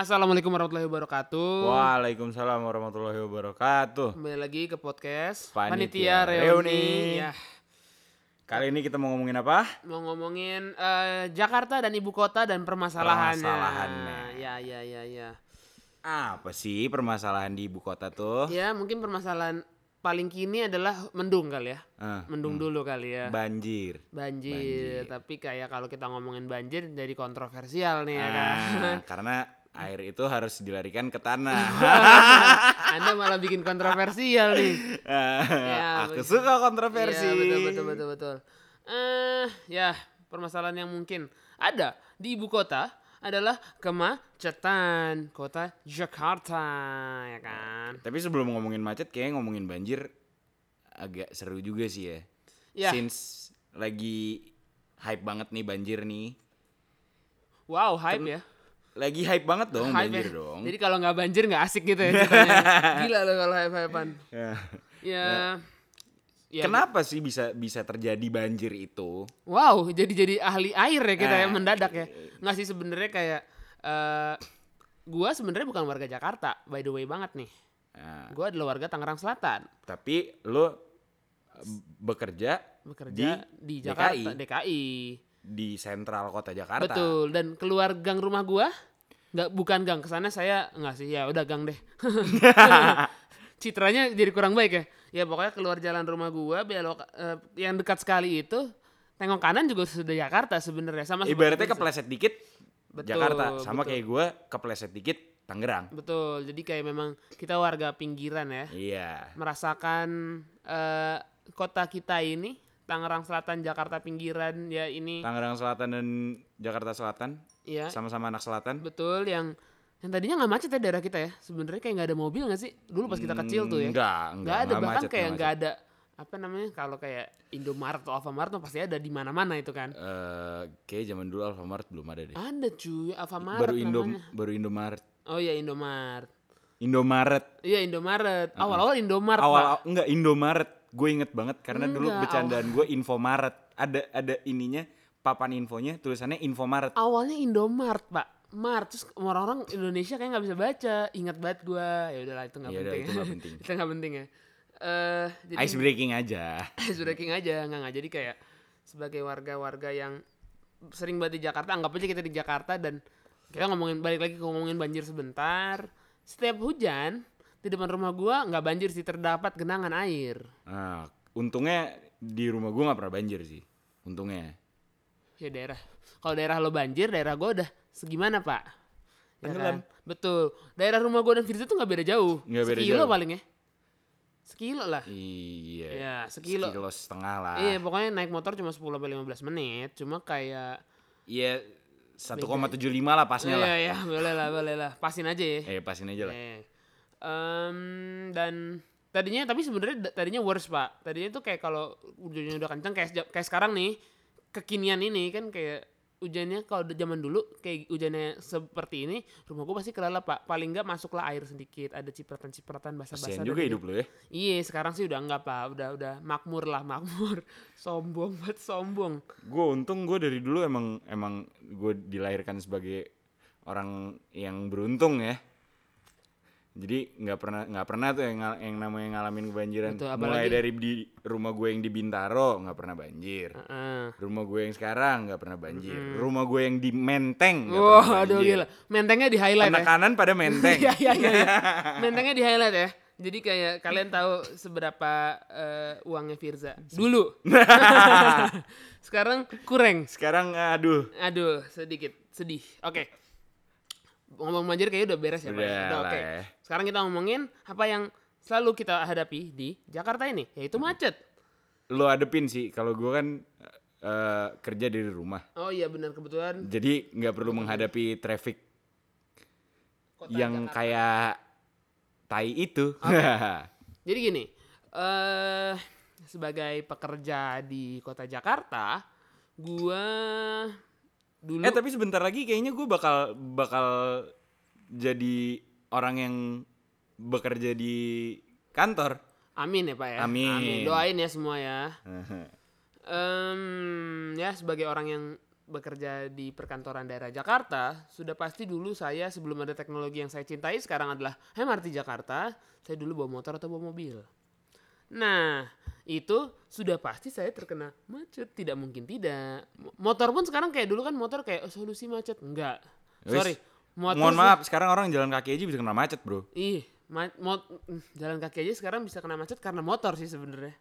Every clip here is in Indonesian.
Assalamualaikum warahmatullahi wabarakatuh. Waalaikumsalam warahmatullahi wabarakatuh. Kembali lagi ke podcast Panitia Reuni. Reuni. Ya, Kali ini kita mau ngomongin apa? mau ngomongin eh, Jakarta dan ibu kota dan permasalahannya. Permasalahannya. Ya, ya, ya, ya. Apa sih permasalahan di ibu kota tuh? Ya, mungkin permasalahan paling kini adalah mendung kali ya. Ah, Mendung dulu kali ya. banjir. banjir. Tapi kayak kalau kita ngomongin banjir jadi kontroversial nih ya kan. Ah, karena air itu harus dilarikan ke tanah. Anda malah bikin kontroversial nih. Ah, Aku suka kontroversi. Iya, betul betul betul betul. Eh, ya, permasalahan yang mungkin ada di ibu kota adalah kemacetan kota Jakarta, ya kan? Tapi sebelum ngomongin macet, kayaknya ngomongin banjir agak seru juga sih ya. Ya. Since lagi hype banget nih banjir nih. Wow, hype ya. Lagi hype banget dong Hype banjir ya. dong. Jadi kalau nggak banjir nggak asik gitu ya. Gila loh kalau hype-hypean. Ya. Ya. ya. Kenapa sih bisa bisa terjadi banjir itu? Wow, jadi jadi ahli air ya kita ya Eh. mendadak ya. Nggak sih sebenarnya kayak eh gua sebenarnya bukan warga Jakarta, by the way banget nih. Nah, Gua adalah warga Tangerang Selatan. tapi lo eh, bekerja bekerja di, Di Jakarta, DKI. DKI. Di sentral kota Jakarta. Betul. Dan keluar gang rumah gua nggak bukan gang ke sana saya nggak sih ya udah gang deh. Citranya jadi kurang baik ya. Ya pokoknya keluar jalan rumah gua belok eh, yang dekat sekali itu tengok kanan juga sudah Jakarta sebenarnya sama Ibaratnya kepleset dikit Betul, Jakarta, sama betul. kayak gue kepleset dikit Tangerang. Betul. Jadi kayak memang kita warga pinggiran ya. Iya. Merasakan eh, kota kita ini Tangerang Selatan, Jakarta pinggiran ya ini Tangerang Selatan dan Jakarta Selatan ya sama-sama anak selatan. Betul yang yang tadinya nggak macet ya daerah kita ya. Sebenarnya kayak nggak ada mobil nggak sih? Dulu pas kita kecil tuh ya. Enggak, Nggak enggak, ada enggak bahkan macet, kayak nggak ada apa namanya kalau kayak Indomaret atau Alfamart tuh pasti ada di mana-mana itu kan. Eh, kayak zaman dulu Alfamart belum ada deh. Ada cuy, Alfamart baru Indo namanya. baru Indomaret. Oh iya Indomaret. Indomaret. Iya Indomaret. Awal-awal Indomaret, Awal Pak. enggak Indomaret. Gue inget banget karena dulu Enggak, bercandaan gue Infomaret. Ada ada ininya papan infonya tulisannya Infomaret. Awalnya Indomaret, Pak. Mart terus orang-orang Indonesia kayak nggak bisa baca. Ingat banget gua. Ya udahlah itu nggak Ya udah, penting. itu nggak penting. itu nggak penting ya. Eh jadi Ice breaking aja. ice breaking aja nggak nggak jadi kayak sebagai warga-warga yang sering banget di Jakarta anggap aja kita di Jakarta dan kita ngomongin balik lagi ngomongin banjir sebentar setiap hujan di depan rumah gua nggak banjir sih terdapat genangan air Nah, untungnya di rumah gue nggak pernah banjir sih. Untungnya. ya daerah kalau daerah lo banjir daerah gua udah segimana pak ya Tenggelam. kan? betul daerah rumah gua dan Firza tuh nggak beda jauh Nggak beda sekilo jauh. paling ya sekilo lah Iya. Ya, sekilo. Sekilo setengah lah. iya pokoknya naik motor cuma 10 sampai 15 menit cuma kayak Iya 1,75 lah pasnya Iya lah. iya boleh lah boleh lah pasin aja ya. Eh pasin aja lah. Eh, em, dan tadinya tapi sebenarnya tadinya worse pak. Tadinya tuh kayak kalau hujannya udah kencang kayak kayak sekarang nih kekinian ini kan kayak hujannya kalau zaman dulu kayak hujannya seperti ini rumah gua pasti kelelep pak. Paling nggak masuklah air sedikit ada cipratan-cipratan basah-basah. Kasian dari juga dia. hidup lo ya. Iya sekarang sih udah enggak pak. Udah udah makmur lah makmur. sombong banget sombong. Gue untung gue dari dulu emang emang gue dilahirkan sebagai orang yang beruntung ya. Jadi nggak pernah nggak pernah tuh yang yang namanya ngalamin kebanjiran. Betul, Mulai apalagi- dari di rumah gue yang di Bintaro nggak pernah banjir. Heeh. Rumah gue yang sekarang nggak pernah banjir. Rumah gue yang di Menteng nggak Wah, pernah aduh banjir. gila. Mentengnya di highlight ya. Penekanan pada Menteng. Iya iya iya. iya. Mentengnya di highlight ya. Jadi kayak kalian tahu seberapa eh, uangnya Firza dulu. Sekarang kurang. Sekarang aduh. Aduh, sedikit sedih. Oke. Ngomong banjir kayaknya udah beres ya, Pak. Udah oke. ya. Sekarang kita ngomongin apa yang selalu kita hadapi di Jakarta ini, yaitu macet. Lo adepin sih kalau gue kan eh, kerja dari rumah. Oh iya benar kebetulan Jadi nggak perlu menghadapi traffic kota yang Jakarta. kayak tai itu. Jadi gini, eh sebagai pekerja di kota Jakarta, gua dulu eh tapi sebentar lagi kayaknya gue bakal bakal jadi orang yang bekerja di kantor. amin ya Pak ya. Amin. Doain ya semua ya. Em, ya sebagai orang yang bekerja di perkantoran daerah Jakarta, sudah pasti dulu saya sebelum ada teknologi yang saya cintai sekarang adalah MRT Jakarta, saya dulu bawa motor atau bawa mobil. Nah, itu sudah pasti saya terkena macet, tidak mungkin tidak. Mo- Motor pun sekarang kayak dulu kan motor kayak "Oh, solusi macet, enggak. Sorry, motor Mohon maaf, sekarang orang jalan kaki aja bisa kena macet, Bro. Ih, ma- mo- jalan kaki aja sekarang bisa kena macet karena motor sih sebenarnya.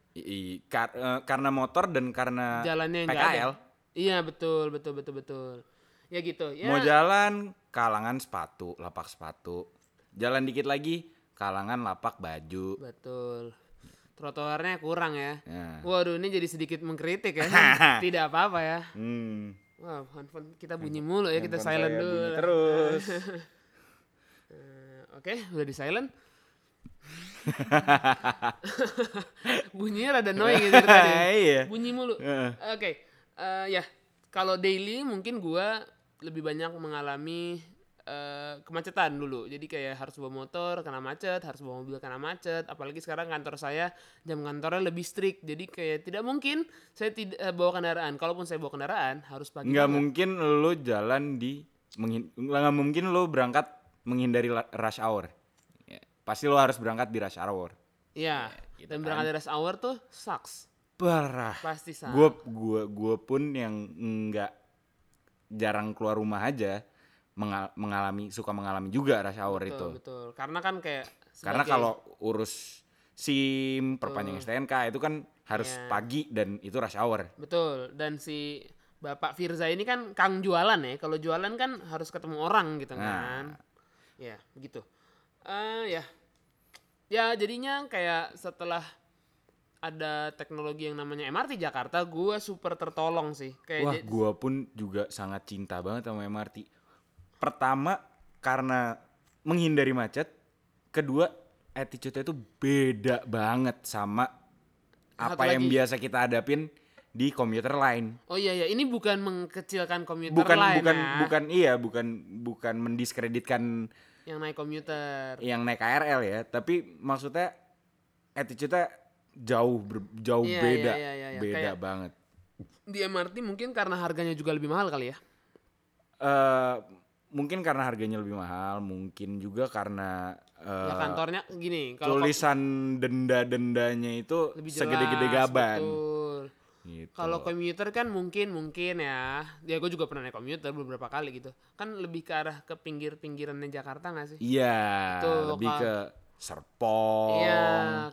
Kar- eh, karena motor dan karena Jalannya yang. PKL. Iya betul betul betul betul. Ya gitu. Ya. Mau jalan kalangan sepatu, lapak sepatu. Jalan dikit lagi kalangan lapak baju. Betul. Trotoarnya kurang ya. Ya. Waduh ini jadi sedikit mengkritik ya. Tidak apa-apa ya. Hmm. Wah handphone kita bunyi mulu ya kita silent dulu. terus. Eh, Oke udah di silent. Bunyinya rada annoying gitu tadi. Iya. Bunyi mulu. Oke, eh, ya kalau daily mungkin gua lebih banyak mengalami eh, kemacetan dulu. Jadi kayak harus bawa motor kena macet, harus bawa mobil kena macet. Apalagi sekarang kantor saya jam kantornya lebih strict. Jadi kayak tidak mungkin saya tidak eh, bawa kendaraan. Kalaupun saya bawa kendaraan harus pagi. Nggak mungkin lo jalan di nggak mungkin lo berangkat menghindari rush hour. Ya, Pasti lo harus berangkat di rush hour. Iya. gitu Dan kan. berangkat dari rush hour tuh sucks. Parah. Pasti sucks. Gue gua gua pun yang nggak jarang keluar rumah aja mengal- mengalami suka mengalami juga rush hour betul, itu. betul. Karena kan kayak Karena kalau urus SIM, perpanjang STNK itu kan harus Iya. pagi dan itu rush hour. Betul, dan si Bapak Firza ini kan kang jualan ya. Kalau jualan kan harus ketemu orang gitu Nah. kan. Ya, begitu. Eh ya. Ya, jadinya kayak setelah ada teknologi yang namanya MRT Jakarta, gua super tertolong sih. Kayak Wah, gua pun juga sangat cinta banget sama MRT. Pertama karena menghindari macet, kedua attitude-nya itu beda banget sama Satu apa yang lagi. biasa kita hadapin di komuter lain. Oh iya ya, ini bukan mengkecilkan komuter Bukan lain bukan ya. bukan iya, bukan bukan mendiskreditkan yang naik komuter. yang naik KRL ya, tapi maksudnya attitude-nya jauh ber- jauh Iya, beda. iya, iya, iya. Beda Kayak- banget. Di MRT mungkin karena harganya juga lebih mahal kali ya. eh mungkin karena harganya lebih mahal, mungkin juga karena ya eh, kantornya gini, kalau tulisan denda-dendanya itu lebih jelas, segede-gede gaban. betul. Gitu. Kalau komuter kan mungkin mungkin ya, ya gue juga pernah naik komuter beberapa kali gitu. Kan lebih ke arah ke pinggir-pinggirannya Jakarta gak sih? Iya, Tuh, lebih Kak. ke Serpong. Iya,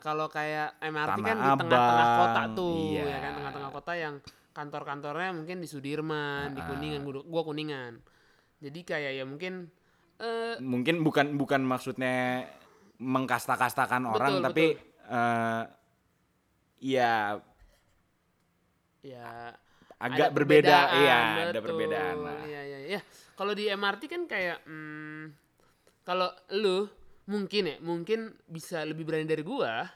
kalau kayak MRT kan Tanah di tengah-tengah Abang, kota tuh, iya. ya kan tengah-tengah kota yang kantor-kantornya mungkin di Sudirman, di Kuningan, gua Kuningan. Jadi kayak ya mungkin eh Mungkin bukan bukan maksudnya mengkasta-kastakan orang, Betul, tapi eh ya ya agak ada berbeda, iya, ada betul. perbedaan lah. Iya, iya, iya. Kalau di MRT kan kayak hmm, kalau lu mungkin ya, mungkin bisa lebih berani dari gua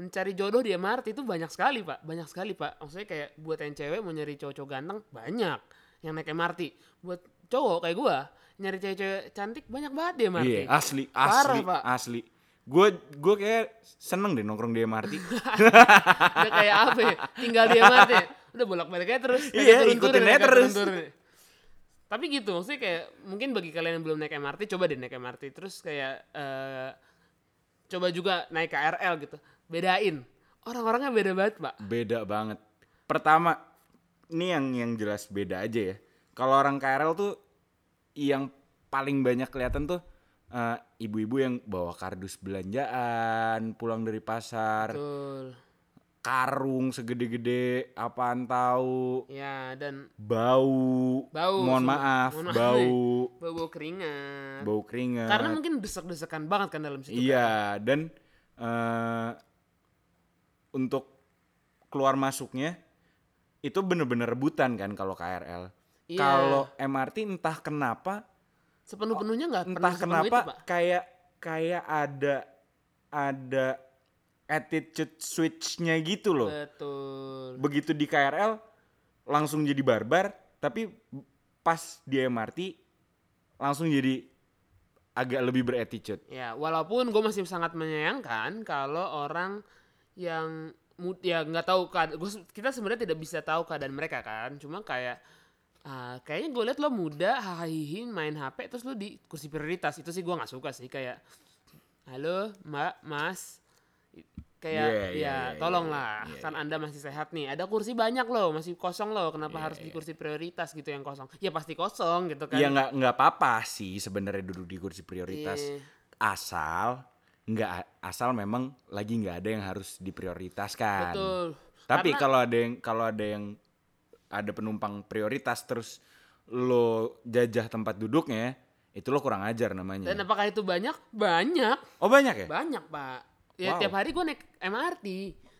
mencari jodoh di MRT itu banyak sekali, Pak. Banyak sekali, Pak. Maksudnya kayak buat yang cewek mau nyari cowok-cowok ganteng banyak yang naik MRT. Buat cowok kayak gua nyari cewek-cewek cantik banyak banget di MRT. Iya, asli, Parah, asli, Pak. asli. Gue gue kayak seneng deh nongkrong di MRT. Udah kayak apa ya? Tinggal di MRT. Udah bolak-balik aja terus. Iya, turun-turun, ikutin aja terus. Tapi gitu, maksudnya kayak mungkin bagi kalian yang belum naik MRT, coba deh naik MRT. Terus kayak eh coba juga naik KRL gitu. Bedain. Orang-orangnya beda banget, Pak. beda banget. Pertama, ini yang yang jelas beda aja ya. Kalau orang KRL tuh yang paling banyak kelihatan tuh eh, ibu-ibu yang bawa kardus belanjaan pulang dari pasar, Betul. karung segede-gede, apaan tahu, Ya, dan bau, Bau, mohon semua. maaf, Mohon maaf bau, bau-bau keringat. bau keringat. Karena mungkin desek-desekan banget kan dalam situ. Iya, dan eh, untuk keluar masuknya itu bener-bener rebutan kan kalau KRL. Iya. Kalau MRT entah kenapa, Sepenuh-penuhnya nggak penuh entah sepenuh itu, kenapa Pak. kayak kayak ada ada attitude switch-nya gitu loh. Betul. Begitu di KRL langsung jadi barbar, tapi pas di MRT langsung jadi agak lebih berattitude. Ya, walaupun gue masih sangat menyayangkan kalau orang yang ya nggak tahu se- kita sebenarnya tidak bisa tahu keadaan mereka kan. Cuma kayak ah, kayaknya gue liat lo muda hahihi main HP terus lo di kursi prioritas itu sih gue nggak suka sih kayak halo mbak mas kayak iya, ya iya, tolonglah iya, iya, kan anda masih sehat nih ada kursi banyak loh masih kosong loh kenapa Iya, harus di iya. kursi prioritas gitu yang kosong ya pasti kosong gitu kan Ya nggak nggak apa-apa sih sebenarnya duduk di kursi prioritas. Iya. Asal nggak asal memang lagi nggak ada yang harus diprioritaskan. betul Tapi Karena- kalau ada yang kalau ada yang ada penumpang prioritas terus lo jajah tempat duduknya, itu lo kurang ajar namanya. dan apakah itu banyak banyak oh banyak ya? Banyak pak. Ya Wow. tiap hari gue naik MRT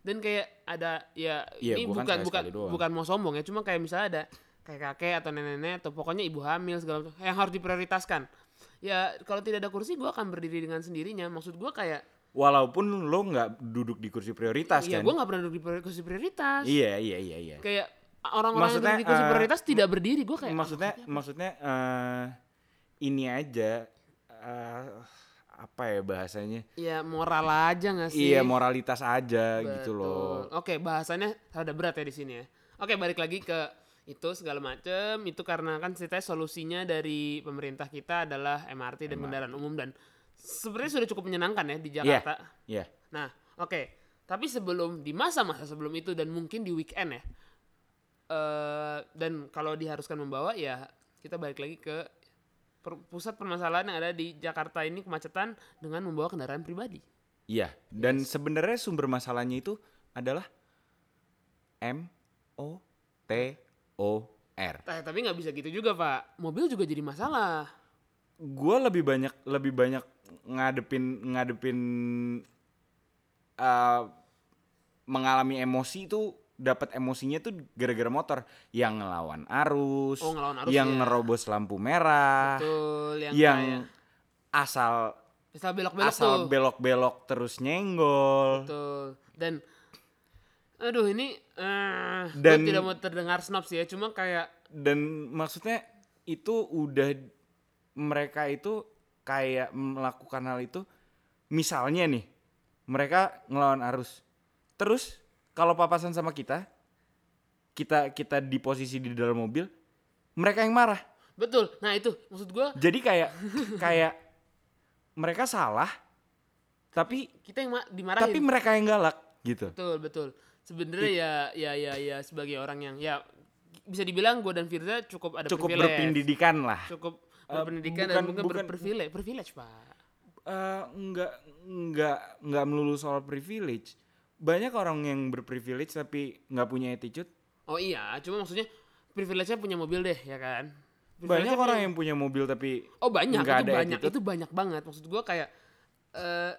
dan kayak ada ya Iya, ini kan bukan bukan doang. bukan mau sombong ya cuma kayak misalnya ada kayak kakek atau nenek-nenek atau pokoknya ibu hamil segala macam yang harus diprioritaskan. Ya kalau tidak ada kursi gue akan berdiri dengan sendirinya. Maksud gue kayak Walaupun lo nggak duduk di kursi prioritas ya kan? gue nggak pernah duduk di kursi prioritas. Iya iya iya iya. Kayak orang-orang yang duduk di kursi eh, prioritas tidak berdiri gue kayak maksudnya maksudnya eh, ini aja eh, apa ya bahasanya? ya moral aja gak sih? Iya moralitas aja gitu loh. Betul. Oke, bahasannya rada berat ya di sini ya. Oke, balik lagi ke itu segala macem. Itu karena kan ceritanya solusinya dari pemerintah kita adalah MRT dan kendaraan umum dan sebenarnya sudah cukup menyenangkan ya di Jakarta. Iya. Nah, oke. Tapi sebelum di masa-masa sebelum itu dan mungkin di weekend ya. Eh dan kalau diharuskan membawa ya kita balik lagi ke per- pusat permasalahan yang ada di Jakarta ini kemacetan dengan membawa kendaraan pribadi. Iya. Dan sebenarnya sumber masalahnya itu adalah M O T O R. Eh, tapi nggak bisa gitu juga pak. Mobil juga jadi masalah. gue lebih banyak lebih banyak ngadepin ngadepin uh, mengalami emosi itu dapat emosinya tuh gara-gara motor yang ngelawan arus, Oh, ngelawan arus, yang ya. nerobos lampu merah, Betul, yang, yang kayak asal asal belok-belok asal belok-belok terus nyenggol. Betul. Dan aduh ini eh Dan- tidak mau terdengar snob sih ya, cuma kayak Dan maksudnya itu udah mereka itu kayak melakukan hal itu misalnya nih mereka ngelawan arus. Terus kalau papasan sama kita kita kita di posisi di dalam mobil mereka yang marah. betul. Nah, itu maksud gue Jadi kayak kayak mereka salah tapi kita yang ma- dimarahin. tapi mereka yang galak gitu. betul, betul. Sebenarnya ya ya ya ya sebagai orang yang ya bisa dibilang gue dan Firza cukup ada Cukup privilege. berpendidikan lah. Cukup Eh, berpendidikan bukan- dan mungkin bukan- berprivilege, privilege, Pak. Eh, enggak enggak enggak melulu soal privilege. Banyak orang yang berprivilege tapi nggak punya attitude. Oh iya, cuma maksudnya privilege-nya punya mobil deh, ya kan? Banyak orang punya- yang punya mobil tapi Oh banyak, itu ada banyak, attitude. itu banyak banget. Maksud gua kayak eh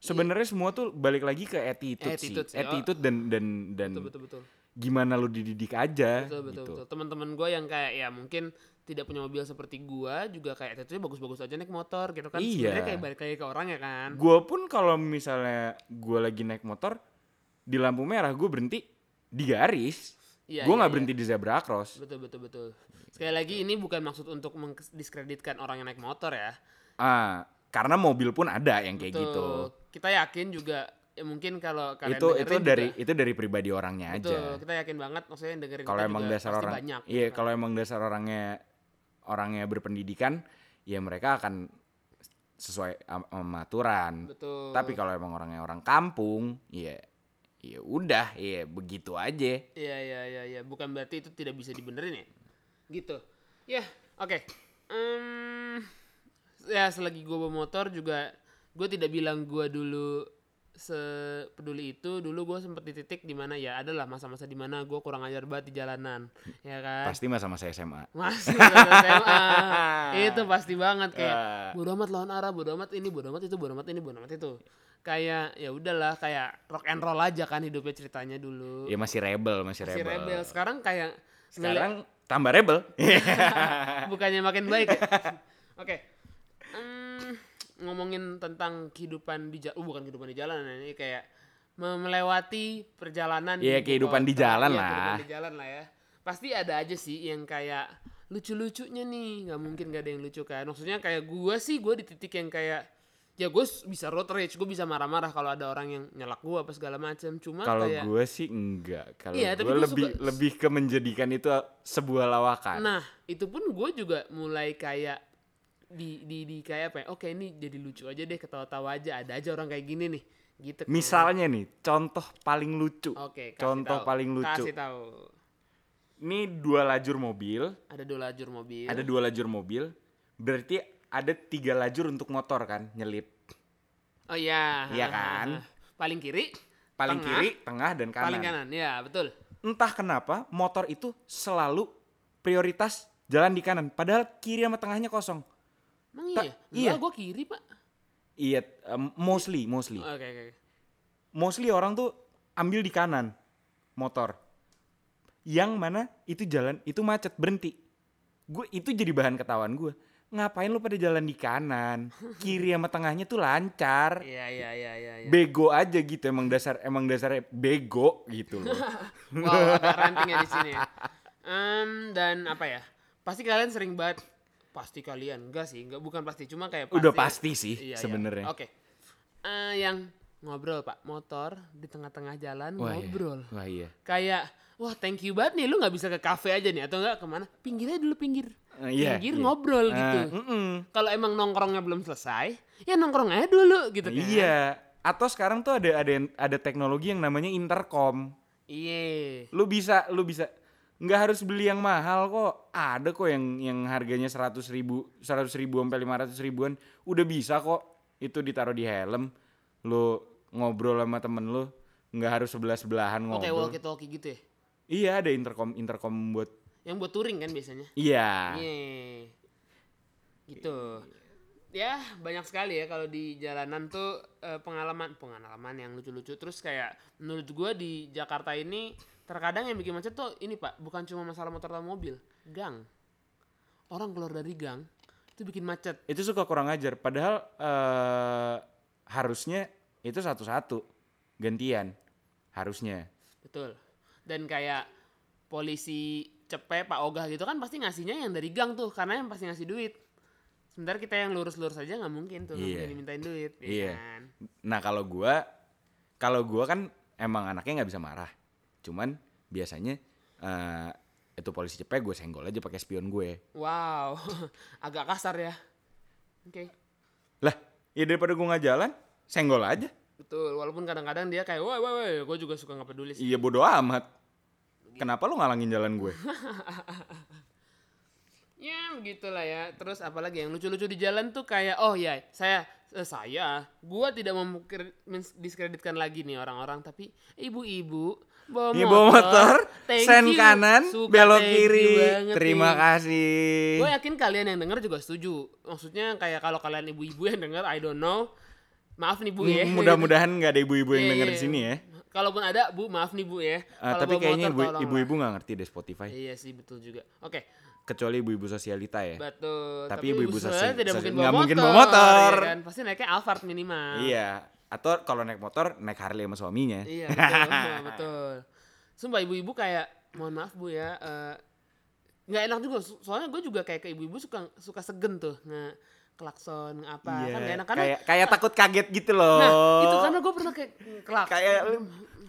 sebenarnya semua tuh balik lagi ke attitude, Attitude sih. sih, oh. Attitude dan dan dan betul betul betul. gimana lu dididik aja Betul betul gitu. betul. Teman-teman gua yang kayak ya mungkin tidak punya mobil seperti gua juga kayak attitude-nya bagus-bagus aja naik motor gitu kan. Iya. Sebenarnya kayak balik lagi ke orang ya kan. Gua pun kalau misalnya gua lagi naik motor di lampu merah gue berhenti di garis. Iya, gue iya, nggak iya. berhenti di zebra cross. Betul betul betul. Sekali lagi ini bukan maksud untuk mendiskreditkan orang yang naik motor ya. Ah, karena mobil pun ada yang kayak Betul. gitu. Kita yakin juga ya mungkin kalau kalian itu itu dari juga, itu dari pribadi orangnya betul, aja. kita yakin banget maksudnya yang dengerin Kalau emang juga dasar pasti orang, banyak. iya gitu kan. kalau emang dasar orangnya orangnya berpendidikan, ya mereka akan sesuai sama aturan. Betul. Tapi kalau emang orangnya orang kampung, ya ya udah, ya begitu aja. Iya iya iya iya, bukan berarti itu tidak bisa dibenerin ya. Gitu. Ya, oke. Em, ya selagi gue bawa motor juga gue tidak bilang gue dulu sepeduli itu dulu gue sempet di titik di mana ya adalah masa-masa di mana gue kurang ajar banget di jalanan ya kan Pasti masa-masa SMA. masih masa SMA itu pasti banget kayak Ah. bodo amat lawan arah bodo amat ini bodo amat itu bodo amat ini bodo amat itu kayak ya udahlah kayak rock and roll aja kan hidupnya ceritanya dulu Ya masih rebel, masih, si rebel. rebel sekarang kayak ngeliat- Sekarang tambah rebel. bukannya makin baik ya oke Em, ngomongin tentang kehidupan di jalan bukan kehidupan di jalan ini kayak me- melewati perjalanan Iya, kehidupan di jalan Iya, lah. kehidupan di jalan lah ya pasti ada aja sih yang kayak lucu-lucunya nih nggak mungkin gak ada yang lucu kan maksudnya kayak gua sih gua di titik yang kayak ya gue bisa road rage gue bisa marah-marah kalau ada orang yang nyelak gue apa segala macam cuma Kalau kayak gue sih enggak. Kalau Iya, gue lebih suka- lebih ke menjadikan itu sebuah lawakan. nah itu pun gue juga mulai kayak di di di kayak apa ya oke ini jadi lucu aja deh ketawa-tawa aja ada aja orang kayak gini nih gitu kan. Misalnya nih, contoh paling lucu. oke contoh tahu. paling lucu. kasih tahu Ini dua lajur mobil, ada dua lajur mobil ada dua lajur mobil, berarti ada tiga lajur untuk motor kan, nyelip. oh iya Iya kan? paling kiri Paling tengah, kiri, tengah dan kanan. paling kanan ya betul Entah kenapa motor itu selalu prioritas jalan di kanan, padahal kiri sama tengahnya kosong. Emang Ta- iya iya. iya gue kiri pak Iya, em, mostly, mostly. oke oke mostly orang tuh ambil di kanan motor yang mana itu jalan itu macet berhenti gue itu jadi bahan ketahuan gue ngapain lu pada jalan di kanan kiri sama tengahnya tuh lancar iya iya iya iya iya. bego aja gitu emang dasar emang dasarnya bego gitu loh Wow, ada rantingnya di sini. Em, dan apa ya? Pasti kalian sering banget. Pasti kalian, enggak sih, enggak bukan pasti, cuma kayak pasti. udah pasti sih Iya, iya. sebenarnya Oke. Eh, yang ngobrol pak, motor di tengah-tengah jalan wah iya. ngobrol. wah iya Kayak, wah thank you banget nih, lu nggak bisa ke kafe aja nih atau enggak ke mana? Pinggir aja dulu pinggir. Eh, iya, pinggir iya. ngobrol Eh, gitu. Kalau emang nongkrongnya belum selesai, ya nongkrong aja dulu gitu kan. iya atau sekarang tuh ada ada ada teknologi yang namanya intercom Iya. lu bisa lu bisa nggak harus beli yang mahal kok ada kok yang yang harganya seratus ribu seratus ribu sampai lima ratus ribuan udah bisa kok itu ditaruh di helm lu ngobrol sama temen lu nggak harus sebelah sebelahan Oke, ngobrol walkie talkie gitu ya. iya ada intercom intercom buat Yang buat touring kan biasanya. iya Iya. Gitu. Ya, banyak sekali ya kalau di jalanan tuh eh, pengalaman pengalaman yang lucu-lucu terus kayak menurut gua di Jakarta ini terkadang yang bikin macet tuh ini Pak, bukan cuma masalah motor atau mobil, gang. Orang keluar dari gang itu bikin macet. itu suka kurang ajar padahal eh, harusnya itu satu-satu gantian harusnya Betul. Dan kayak polisi cepet Pak Ogah gitu kan pasti ngasihnya yang dari gang tuh karena yang pasti ngasih duit. Sementara kita yang lurus-lurus aja nggak mungkin tuh, mungkin dimintain duit. ya Iya. kan? Nah kalau gua, kalau gua kan emang anaknya nggak bisa marah. Cuman biasanya eh, itu polisi cepet gue senggol aja pakai spion gue. Wow, agak kasar ya. Oke, Lah, ya daripada gua nggak jalan, senggol aja. betul. Walaupun kadang-kadang dia kayak, wah, wah, wah, gue juga suka nggak peduli sih. Iya bodo amat. Kenapa lu ngalangin jalan gue? Ya, begitulah ya. Terus apalagi yang lucu-lucu di jalan tuh kayak, oh ya, saya, eh, saya, gue tidak mendiskreditkan lagi nih orang-orang, tapi ibu-ibu bawa motor, bawa motor, sen you. kanan, Suka, belok kiri. Terima nih. kasih. Gue yakin kalian yang denger juga setuju. Maksudnya kayak kalau kalian ibu-ibu yang denger, I don't know. Maaf nih bu ya. M- Mudah-mudahan nggak ada ibu-ibu yang Iya, denger iya, di sini ya. Kalaupun ada, bu maaf nih bu ya. Kalau tapi kayaknya ibu-ibu nggak ngerti deh Spotify. Iya sih betul juga. Oke, Kecuali ibu-ibu sosialita ya. betul. Tapi ibu-ibu sosial sosial- tidak mungkin bawa motor. mungkin bawa motor. ya kan? Pasti naiknya Alphard minimal. Iya. Atau kalau naik motor naik Harley sama suaminya. Iya betul, betul. Sumpah ibu-ibu kayak, mohon maaf bu ya, eh, nggak enak juga. So- Soalnya gue juga kayak ke ibu-ibu suka suka segen tuh nge klakson apa Iya, kan gak enak karena kayak kayak takut kaget gitu loh. nah itu karena gue pernah kayak klakson kayak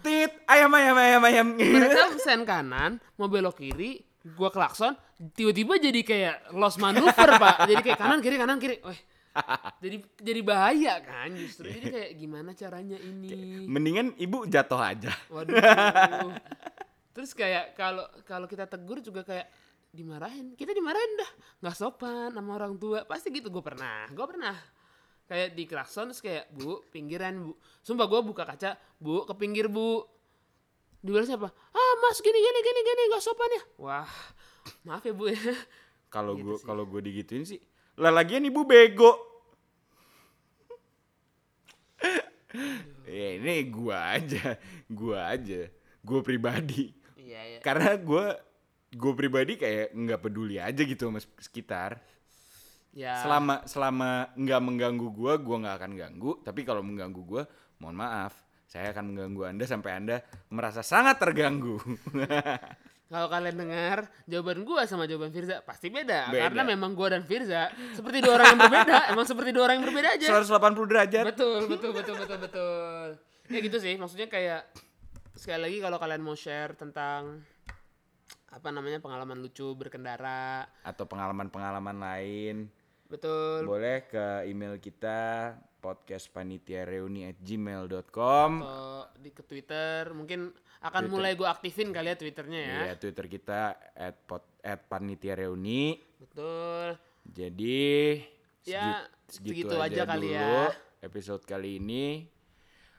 tit ayam ayam ayam ayam. mereka sen kanan mau belok kiri gua klakson tiba-tiba jadi kayak lost maneuver pak jadi kayak kanan kiri kanan kiri Weh, jadi jadi bahaya kan justru. Jadi kayak gimana caranya ini? Mendingan ibu jatuh aja. waduh. Terus kayak kalau kalau kita tegur juga kayak dimarahin. Kita dimarahin dah. Nggak sopan sama orang tua. Pasti gitu. Gue pernah. Gue pernah. Kayak di klakson terus kayak bu pinggiran bu. Sumpah gue buka kaca bu ke pinggir bu. Dibalas apa ah mas gini gini gini gini. Nggak sopan ya. Wah. Maaf ya bu ya. Kalau Gitu gue kalau gue digituin sih, lah lagian ibu bego. ya ini gua aja, gua aja, gua pribadi. iya iya Karena gua gue pribadi kayak nggak peduli aja gitu sama sekitar. ya Selama selama nggak mengganggu gua, gua nggak akan ganggu. Tapi kalau mengganggu gua, mohon maaf, saya akan mengganggu anda sampai anda merasa sangat terganggu. kalau kalian dengar jawaban gua sama jawaban Firza pasti beda, Beda. karena memang gua dan Firza seperti dua orang yang berbeda emang seperti dua orang yang berbeda aja 180 derajat. betul betul betul betul betul ya gitu sih maksudnya kayak sekali lagi kalau kalian mau share tentang apa namanya pengalaman lucu berkendara Atau pengalaman-pengalaman lain. Betul Boleh ke email kita podcastpanitiareuni@gmail.com. atau di ke Twitter mungkin akan mulai gue aktifin kali ya Twitternya ya Iya, Twitter kita at, pot, at panitia reuni. betul Jadi Ya, segit- segitu aja kali ya. episode kali ini.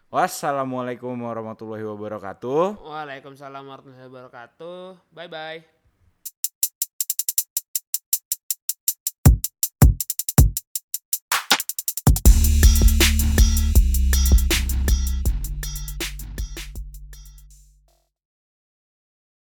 Wassalamualaikum warahmatullahi wabarakatuh. Waalaikumsalam warahmatullahi wabarakatuh bye bye